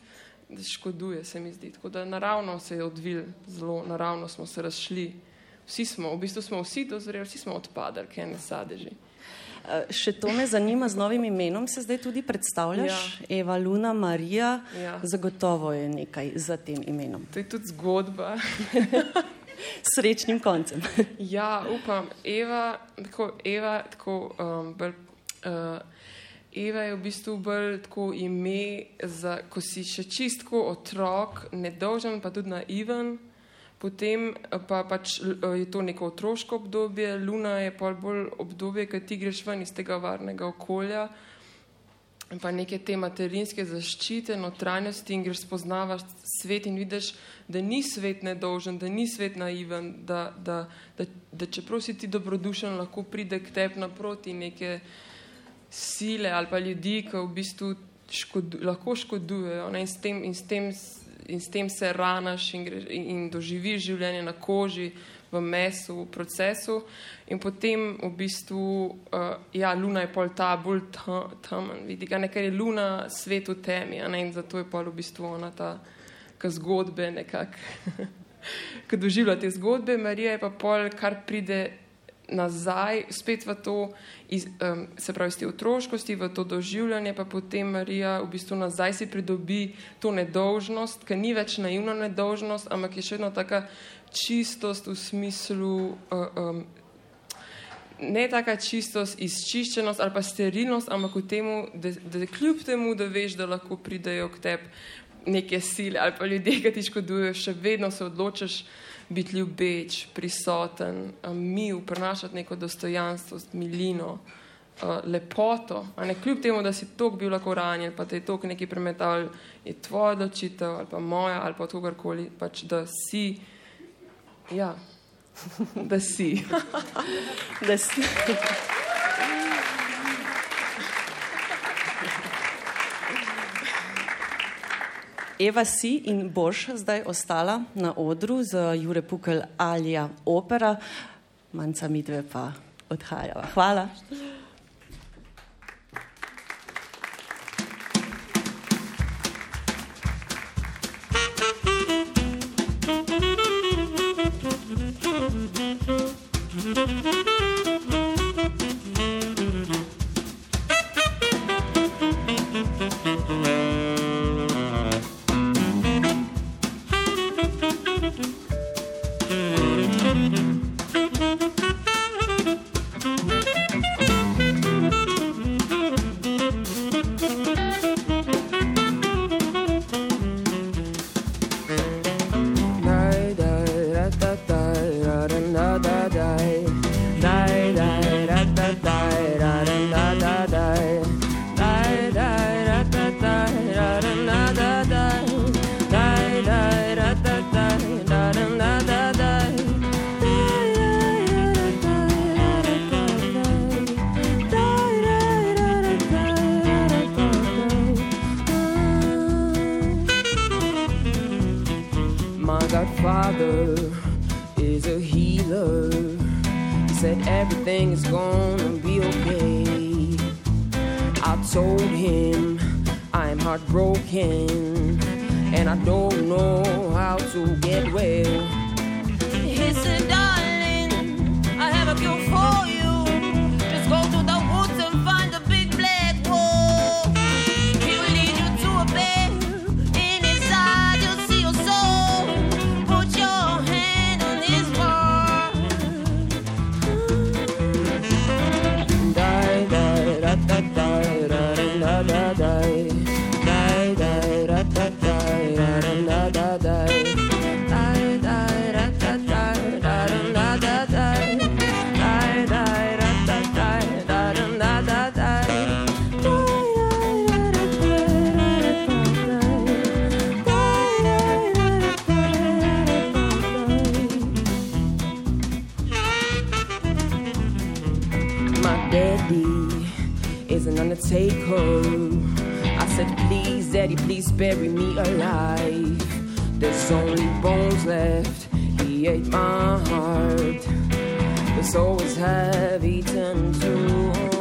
da škoduje, se mi zdi. Tako da naravno se je odvil, zelo naravno smo se razšli. Vsi smo, v bistvu smo vsi dozoreli, vsi smo odpadali, kaj ne sadeži. Še to me zanima, z novim imenom se zdaj tudi predstavljaš, ja. Eva Luna Marija, ja. zagotovo je nekaj za tem imenom. To je tudi zgodba. Srečnim koncem. ja, upam, Eva, tako, Eva, tako, um, bolj, uh, Eva je v bistvu bolj tako ime, za, ko si še čistko otrok, nedolžen, pa tudi naiven. Potem pa pač je to neko otroško obdobje, Luna je pa bolj obdobje, ki ti greš ven iz tega varnega okolja, pa neke te materinske zaščite, notranjosti in greš spoznavaš svet in vidiš, da ni svet nedolžen, da ni svet naiven, da, da, da, da čeprav si ti dobrodušen, lahko pride k tebi naproti neke sile ali pa ljudi, ki v bistvu škodu, lahko škodujejo in, s tem, in, s tem, in s tem se ranaš in, in, in doživiš življenje na koži, v mesu, v procesu. In potem v bistvu, uh, ja, luna je pol ta bolj temen, vidi ga, nekaj je luna svet v temi, ne, in zato je pol v bistvu ona ta zgodbe nekako. Ko doživlja te zgodbe, Marija je pa pol, kar pride nazaj, spet v to, iz, um, se pravi, iz te otroškosti, v to doživljanje, pa potem Marija v bistvu nazaj si pridobi to nedolžnost, ker ni več naivna nedolžnost, ampak je še vedno taka čistost v smislu. Uh, um, Ne taka čistost, izčiščenost ali pa sterilnost, ampak v tem, da, da kljub temu, da veš, da lahko pridejo k tebi neke sile ali pa ljudje, ki ti škodujejo, še vedno se odločiš, biti ljubeč, prisoten, mil, prenašati neko dostojanstvo, milino, lepoto. Ne, kljub temu, da si tok bil lahko ranjen, pa te je tok nekaj premetal, je tvoja odločitev ali pa moja ali pa kogarkoli, pač da si. Ja, da si. da si. Eva si in boš zdaj ostala na odru z Jure Pukel Alija Opera, manjca midve pa odhajava. Hvala. my heart. The soul is heavy eaten too.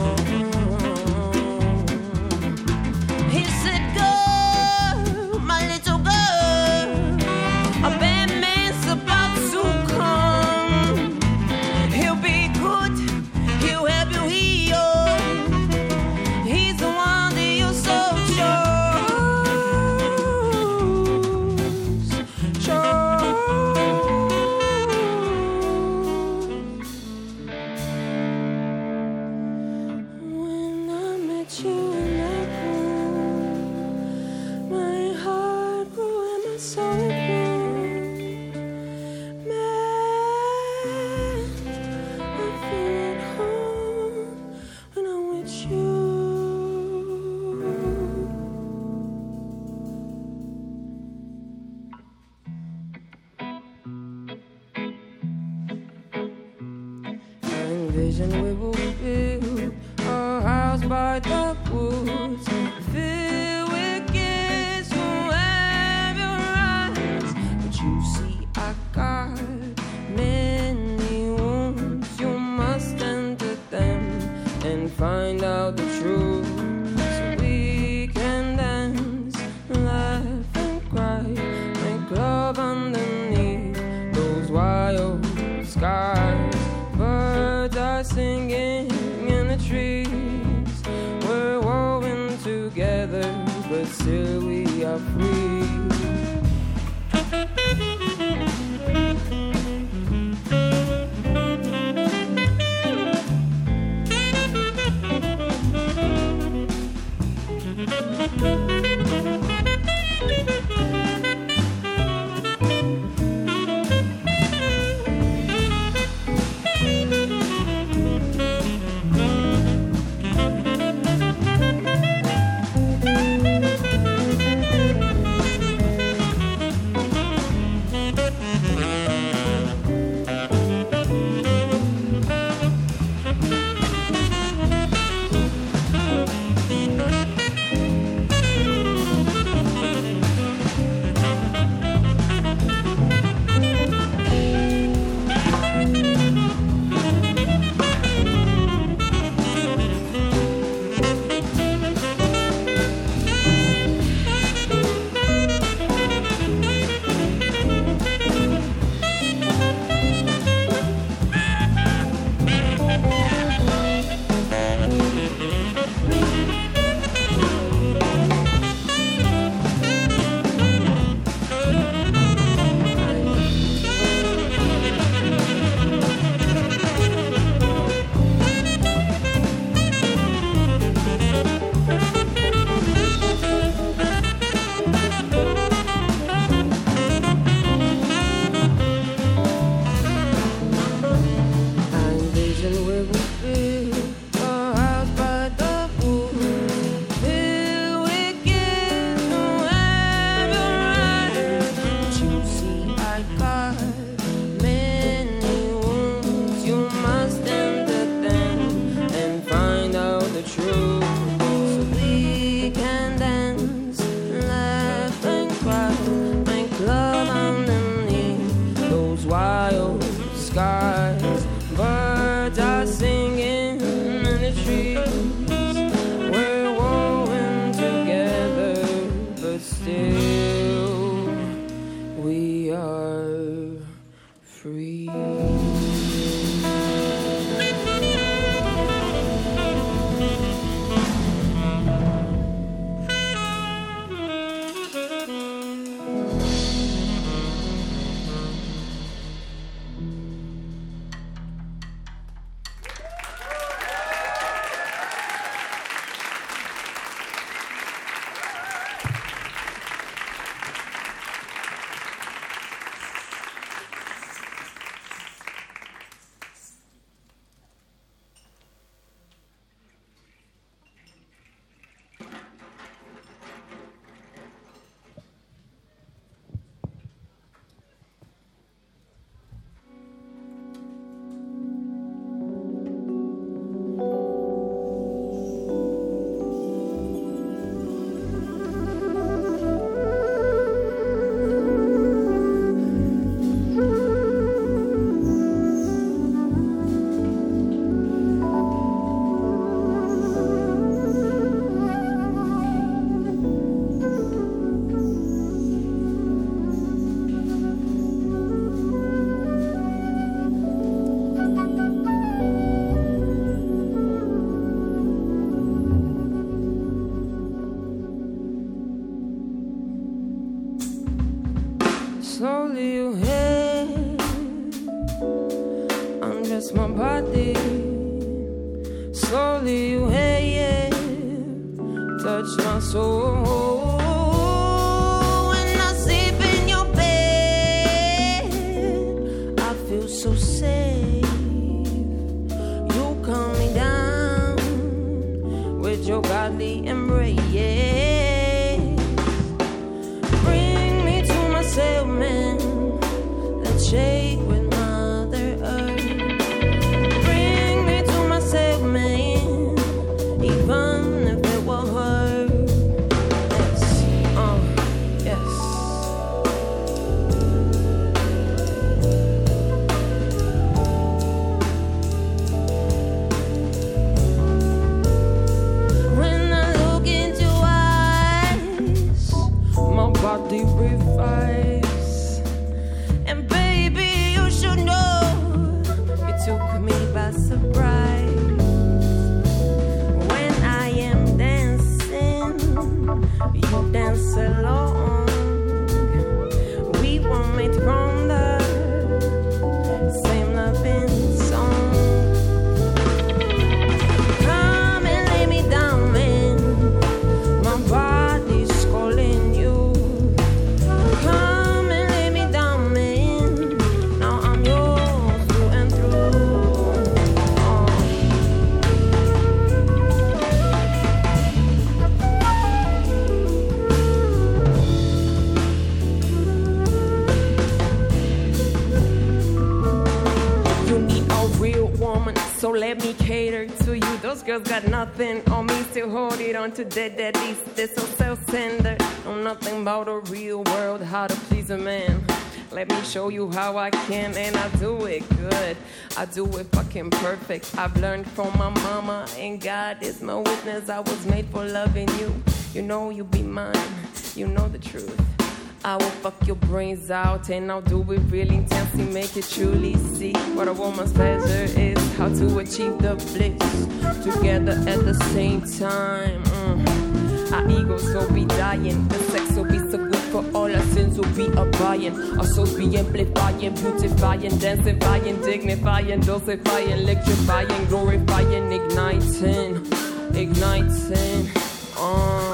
Nothing on me, still hold it on to dead at least. They're so self-centered, know nothing about the real world, how to please a man. Let me show you how I can, and I do it good. I do it fucking perfect. I've learned from my mama, and God is my witness. I was made for loving you. You know you be mine. You know the truth. I will fuck your brains out and I'll do it really intensely, make you truly see what a woman's pleasure is, how to achieve the bliss together at the same time. Mm. Our egos will be dying, the sex will be so good for all our sins will be abiding, our souls be amplifying, beautifying, dancing, dignifying, dosifying, electrifying, glorifying, igniting, igniting. Uh.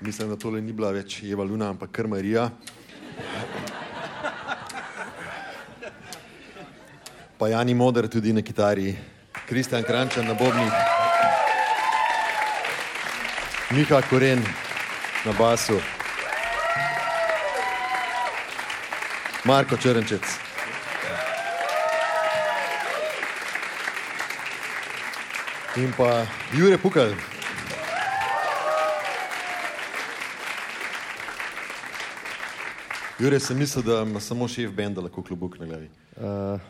Mislim, da tole ni bila več Eva Luna, ampak kar Marija. Pa Jani Moder tudi na kitari, Kristjan Krančan na bobnih, Miha Koren na basu, Marko Črnčec. In pa Jure Pukal. Jure, sem mislil, da ima samo šef benda lahko klobuk na glavi. Uh,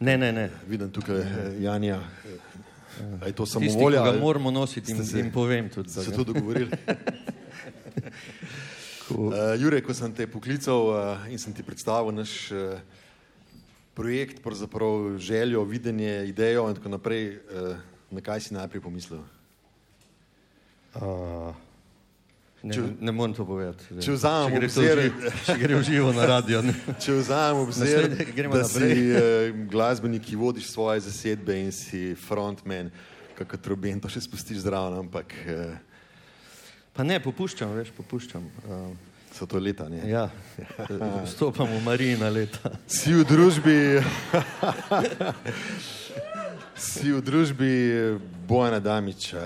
ne, ne, ne. Vidim tukaj eh, Janja. A je to samo Tisti, volja? ali moramo nositi in, se- in povem tudi. Ste se to dogovorili? Cool. Uh, Jure, ko sem te poklical uh, in sem ti predstavil naš uh, projekt, pravzaprav željo, videnje, idejo in tako naprej, uh, na kaj si najprej pomislil? Uh, ne, Če- ne morem to povedati. če obzir- v če gre v živo na radio. Ne. Če vzamem obzir, Naslednje, gremo da si uh, glasbenik, ki vodiš svoje zasedbe in si frontman, kako troben, to še spustiš zraven, ampak uh, Pa ne, popuščam, veš, popuščam. Uh, so to leta. Ne? ja, vstopam v Marijina leta. Si v družbi, si v družbi Bojana Damiča,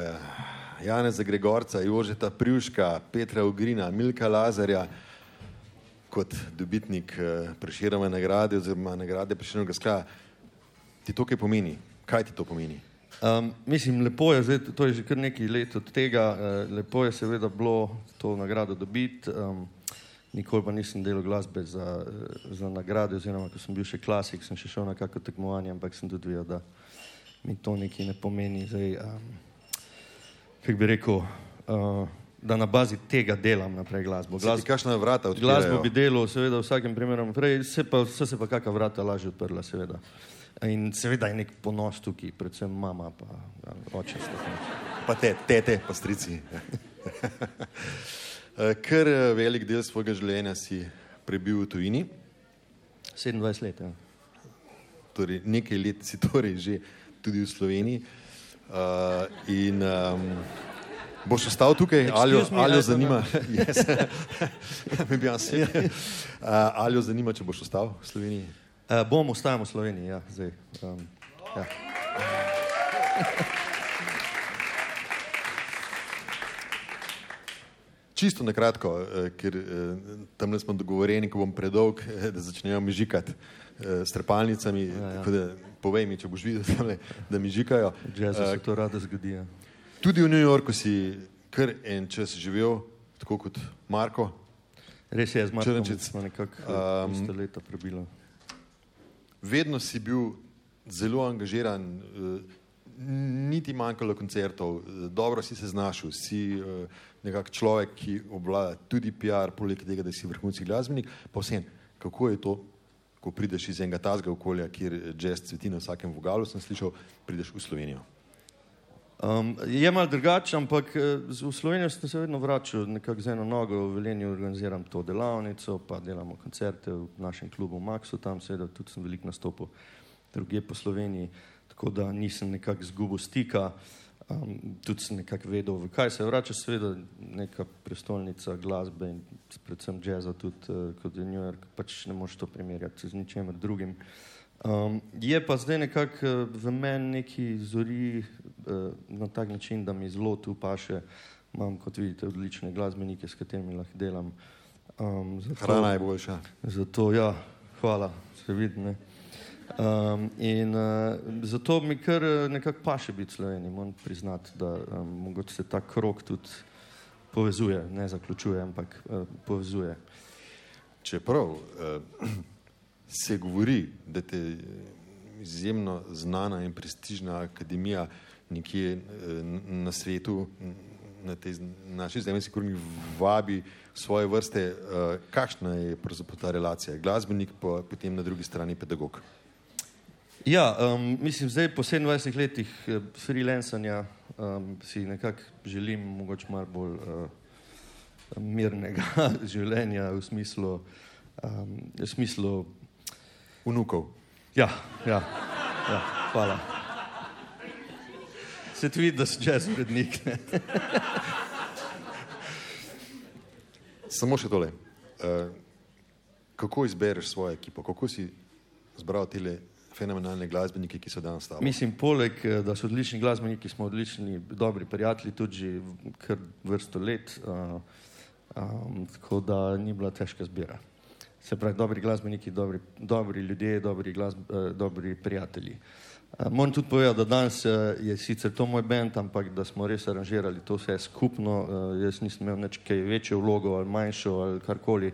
Janeza Gregorca, Jožeta Privška, Petra Ugrina, Milka Lazarja kot dobitnik eh, Preširove nagrade oziroma nagrade Preširnega sklada. Ti to kaj pomeni? Kaj ti to pomeni? Um, mislim, lepo je, zdaj, to je že kar nekaj let od tega, uh, lepo je seveda bilo to nagrado dobiti. Um, nikoli pa nisem delal glasbe za, eh, za nagrade, oziroma ko sem bil še klasik, sem še šel na kakšno tekmovanje, ampak sem tudi videl, da mi to nekaj ne pomeni. Zdaj, um, kako bi rekel, uh, da na bazi tega delam naprej glasbo. Glas, kakšna vrata glasbo bi delal, seveda, v vsakem primeru naprej, se pa, so se pa kakšna vrata lažje odprla, seveda. In seveda je nek ponos tukaj, predvsem mama, pa ja, oče. Pa te, tete, pa strici. Eh, Ker eh, velik del svojega življenja si prebil v tujini, 27 let. Ja. torej nekaj let si torej že tudi v Sloveniji. Uh, in um, boš ostal tukaj, ali jo I don't zanima, yes. Uh, ali jo zanima, če boš ostal v Sloveniji? Uh, bom ostajal v Sloveniji, ja, zdaj. Um, ja. Čisto na kratko, eh, ker eh, tam smo dogovorjeni, ko bom predolg, da začnejo mižikati eh, s trepalnicami. Ja, ja. Povej mi, če boš videl, tamle, da mižikajo. Jazzu Eh, se to rado zgodi. Ja. Tudi v New Yorku si kar en čas živel, tako kot Marko. Res je, z Markom smo nekako Um, iste leta prebila. Vedno si bil zelo angažiran, eh, niti manjkalo koncertov, eh, dobro si se znašel, si eh, nekak človek, ki obvlada tudi PR, poleg tega, da si vrhunski glasbenik. Pa vsem, kako je to, ko prideš iz enega tazga okolja, kjer jazz cveti na vsakem vogalu, sem slišal, prideš v Slovenijo. Um, je malo drugače, ampak eh, v Slovenijo sem se vedno vračal, nekako z eno nogo v Velenju organiziram to delavnico, pa delamo koncerte v našem klubu Maxu, tam seveda tudi sem veliko nastopil drugje po Sloveniji, tako da nisem nekako zgubil stika, um, tudi sem nekako vedel, v kaj se vrača, seveda neka prestolnica glasbe in predvsem jazza tudi, uh, kot je New York, pač ne moreš to primerjati z ničemer drugim. Um, je pa zdaj nekako eh, v meni neki zori uh, na tak način, da mi zelo tu paše. Imam, kot vidite, odlične glasbenike, s katerimi lahko delam. Um, zato, Hrana je boljša. Zato, ja, hvala, se vidi. Um, in uh, zato mi kar eh, nekako paše biti Sloveniji. Moram priznati, da um, mogoče se ta krok tudi povezuje, ne zaključuje, ampak uh, povezuje. Čeprav eh, se govori, da te eh, izjemno znana in prestižna akademija nekje eh, na svetu, na tej naši zemljski kroni vabi svoje vrste, eh, kakšna je pravzaprav ta relacija? Glasbenik, pa potem na drugi strani pedagog. Ja, um, mislim, zdaj po 27 letih eh, freelancanja um, si nekako želim mogoče malo bolj uh, mirnega življenja v smislu, um, v smislu Vnukov. ja, ja, ja, hvala. Se ti vidi, da si jazz urednik. ne? Samo še tole. Uh, kako izbereš svojo ekipo, kako si zbral te fenomenalne glasbenike, ki so danes tam? Mislim, poleg eh, da so odlični glasbeniki, smo odlični, dobri prijatelji, tudi kar vrsto let, uh, um, tako da ni bila težka zbira. Se pravi, dobri glasbeniki, dobri, dobri ljudje, dobri, glasb, uh, dobri prijatelji. Uh, moram tudi povedati, da danes uh, je sicer to moj bend, ampak da smo res aranžirali to vse skupno. Uh, jaz nisem imel nič kaj večjo vlogo ali manjšo ali karkoli,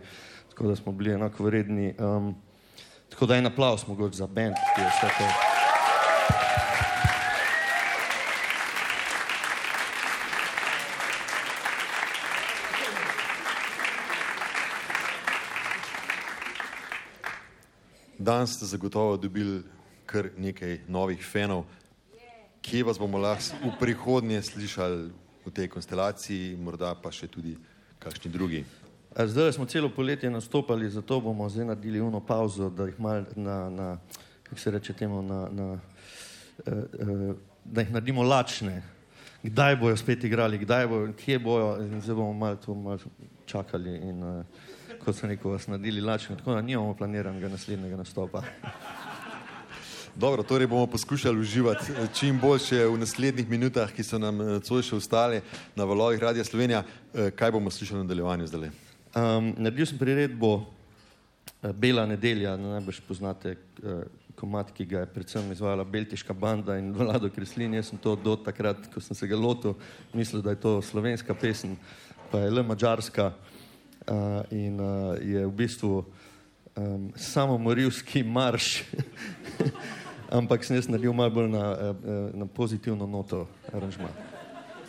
tako da smo bili enako vredni. Um, tako da en aplaus mogoče za bend, ki je vse to. Danes ste zagotovo dobili kar nekaj novih fanov. Kje vas bomo lahko v prihodnje slišali v tej konstelaciji, morda pa še tudi kakšni drugi? Zdaj smo celo poletje nastopali, zato bomo zdaj naredili uno pauzo, da jih mal na, na kako se reče temu, na, na, eh, eh, da jih naredimo lačne. Kdaj bojo spet igrali, kdaj bojo, kje bojo, in zdaj bomo malo to malo čakali in eh, kot sem rekel, vas naredili lačne, tako da nimamo planiranega naslednjega nastopa. Dobro, torej bomo poskušali uživati čim boljše v naslednjih minutah, ki so nam nocoj še ostale na valovih Radia Slovenija. Kaj bomo slišali v nadaljevanju zdaj? Um, naredil sem priredbo uh, Bela nedelja, najbrž poznate uh, komat, ki ga je predvsem izvajala Beltiška banda in Vlado Kreslin. Jaz sem to do takrat, ko sem se ga lotil, mislil, da je to slovenska pesem, pa je le mačarska uh, in uh, je v bistvu um, samomorilski marš, ampak sem jaz naredil malo bolj na, na pozitivno noto aranžma.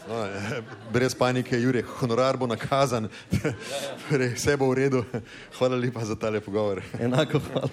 No, brez panike, Jure, honorar bo nakazan, torej, vse bo v redu. Hvala lepa za tale pogovor. Enako hvala.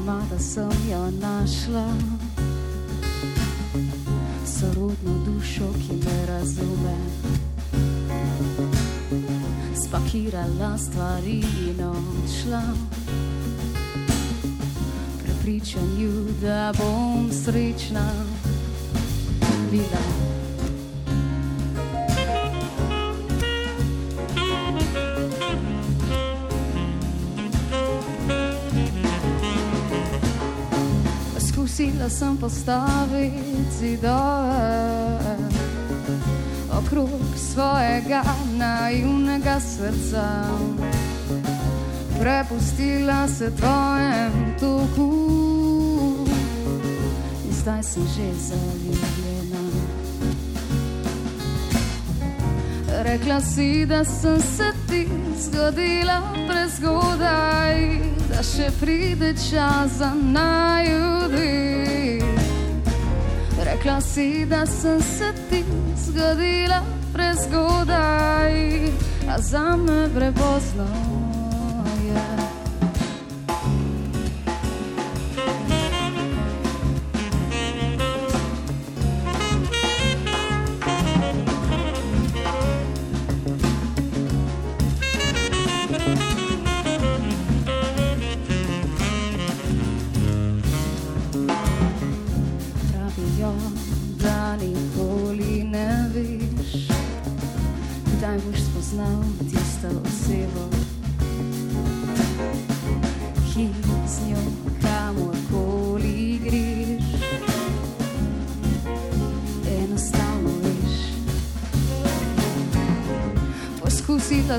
Sama, da sem jo našla. Sorodno dušo, ki me razume. Spakirala stvari in odšla. Prepričanju, da bom srečna postaviti zidove okrog svojega naivnega srca. Prepustila se tvojem toku in zdaj sem že zaljubljena. Rekla si, da sem se ti zgodila prezgodaj, da še pride čas za najudi. Rekla si, da sem se ti zgodila prezgodaj, a za me prepozno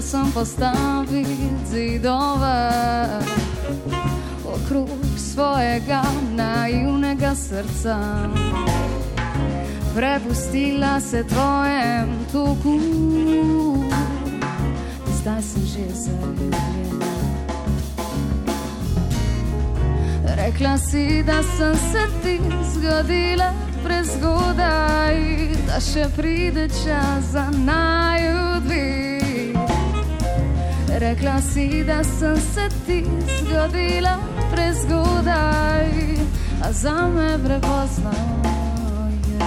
Poskusila sem postaviti zidove okrog svojega naivnega srca. Prepustila se tvojem toku, zdaj sem že zaljubljena. Rekla si, da sem se ti zgodila prezgodaj, da še pride čas za najudvi. Rekla si, da sem se ti zgodila prezgodaj, a za me prepozno je.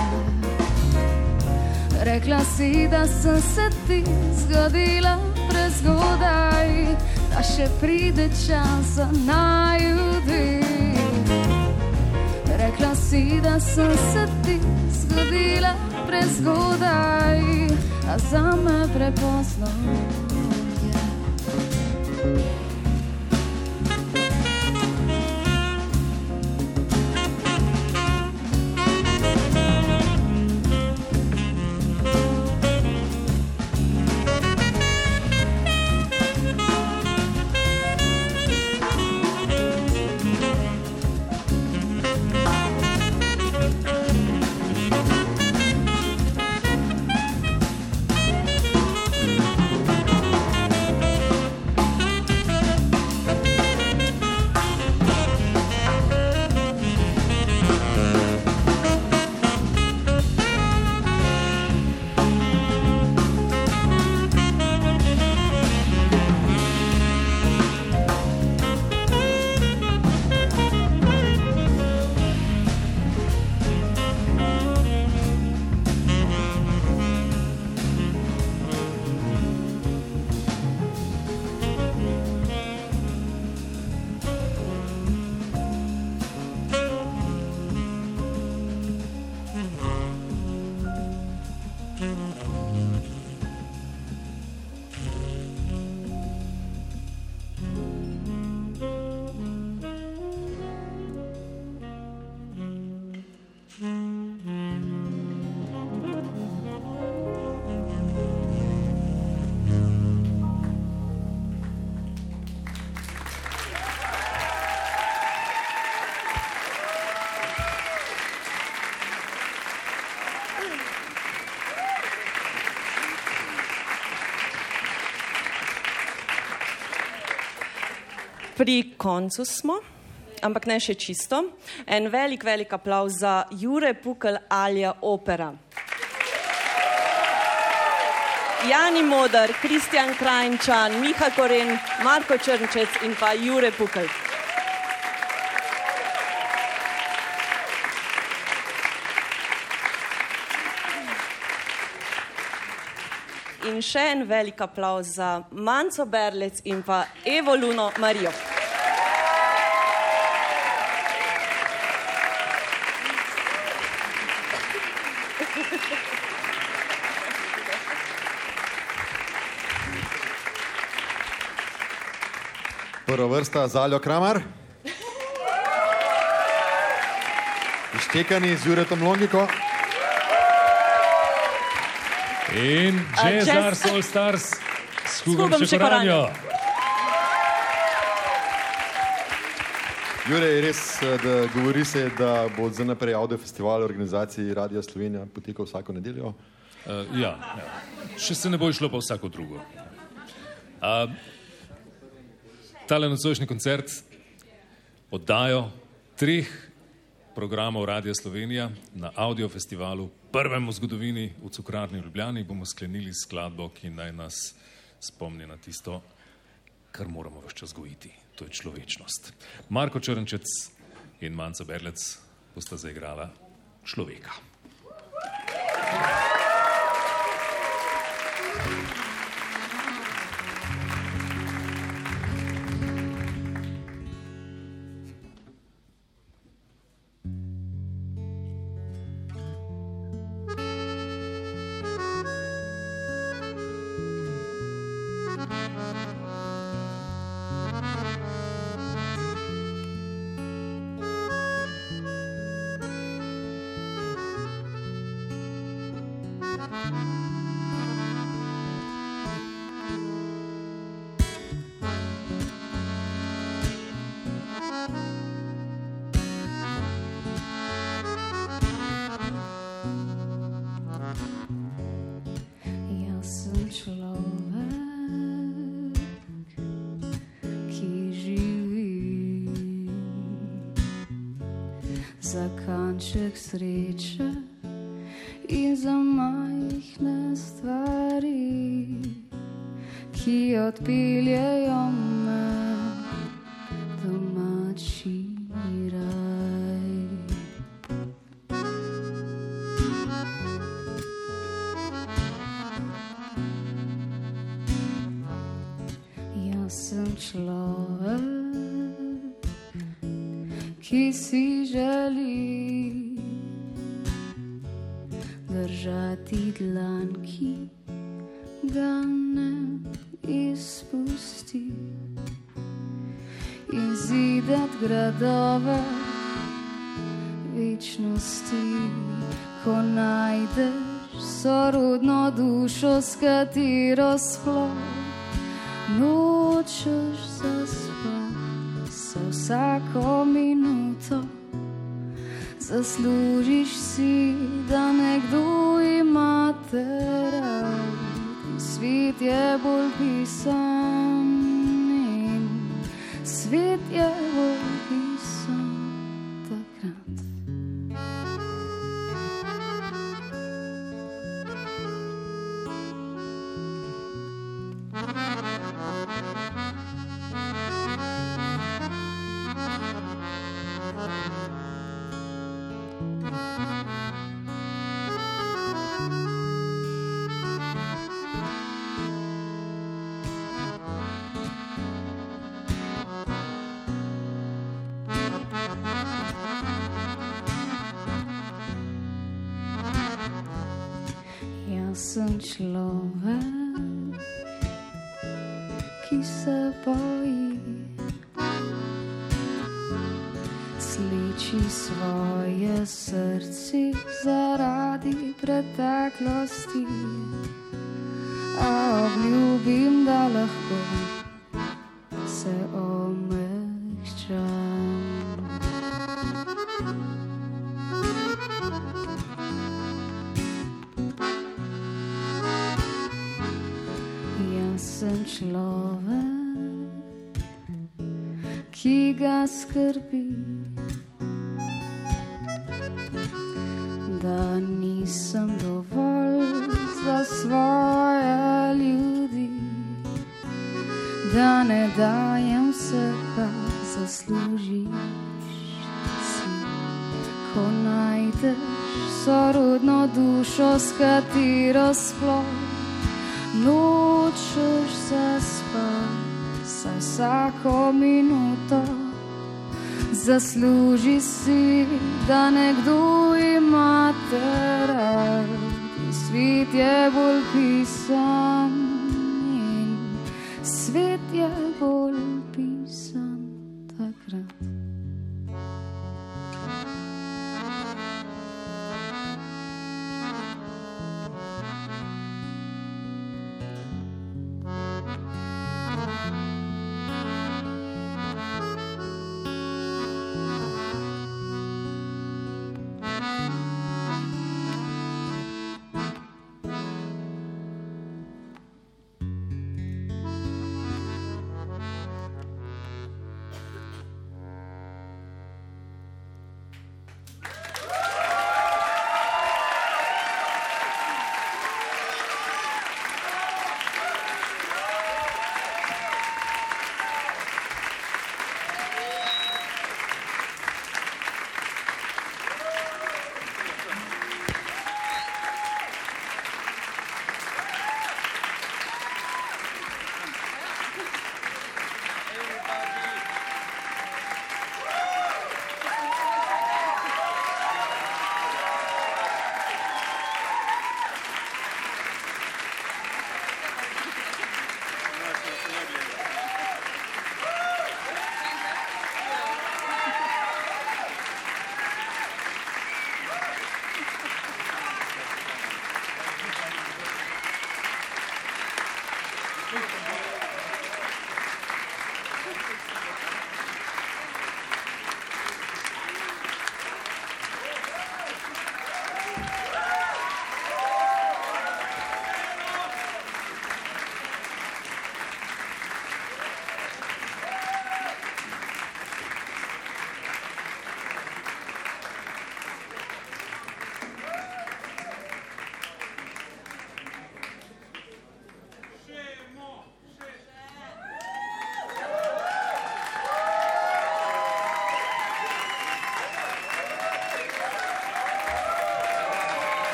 Rekla si, da sem se ti zgodila prezgodaj, da še pride čas za najudi. Rekla si, da sem se ti zgodila prezgodaj, a za me prepozno je. koncu smo, ampak ne še čisto. En velik, velik aplav za Jure Pukl Alja Opera. Jani Modar, Kristjan Krajnčan, Miha Koren, Marko Črnčec in pa Jure Pukl. in še en velik aplauz za Manco Berlec in pa Evo Luno Marijo. Prva vrsta Zaljo Kramar. Ištekani z Juretom Longiko. In jazz- Soul Stars s Hugom Hugom Jure, res, eh, da govori se, da bo zdaj naprej audio festival v organizaciji Radia Slovenija potekal vsako nedeljo. Uh, ja, ja, še se ne bo išlo pa vsako drugo. Uh, tale nocojšnji koncert oddajo treh programov Radia Slovenija na audio festivalu, prvem v zgodovini v Cukrarni Ljubljani, bomo sklenili skladbo, ki naj nas spomni na tisto, kar moramo vse čas gojiti, to je človečnost. Marko Črnčec in Manca Berlec bosta zaigrala človeka. Jaz sem človek, ki se boji, sliči svoje srce zasluži si, da nekdo ima te rad. Svet je bolj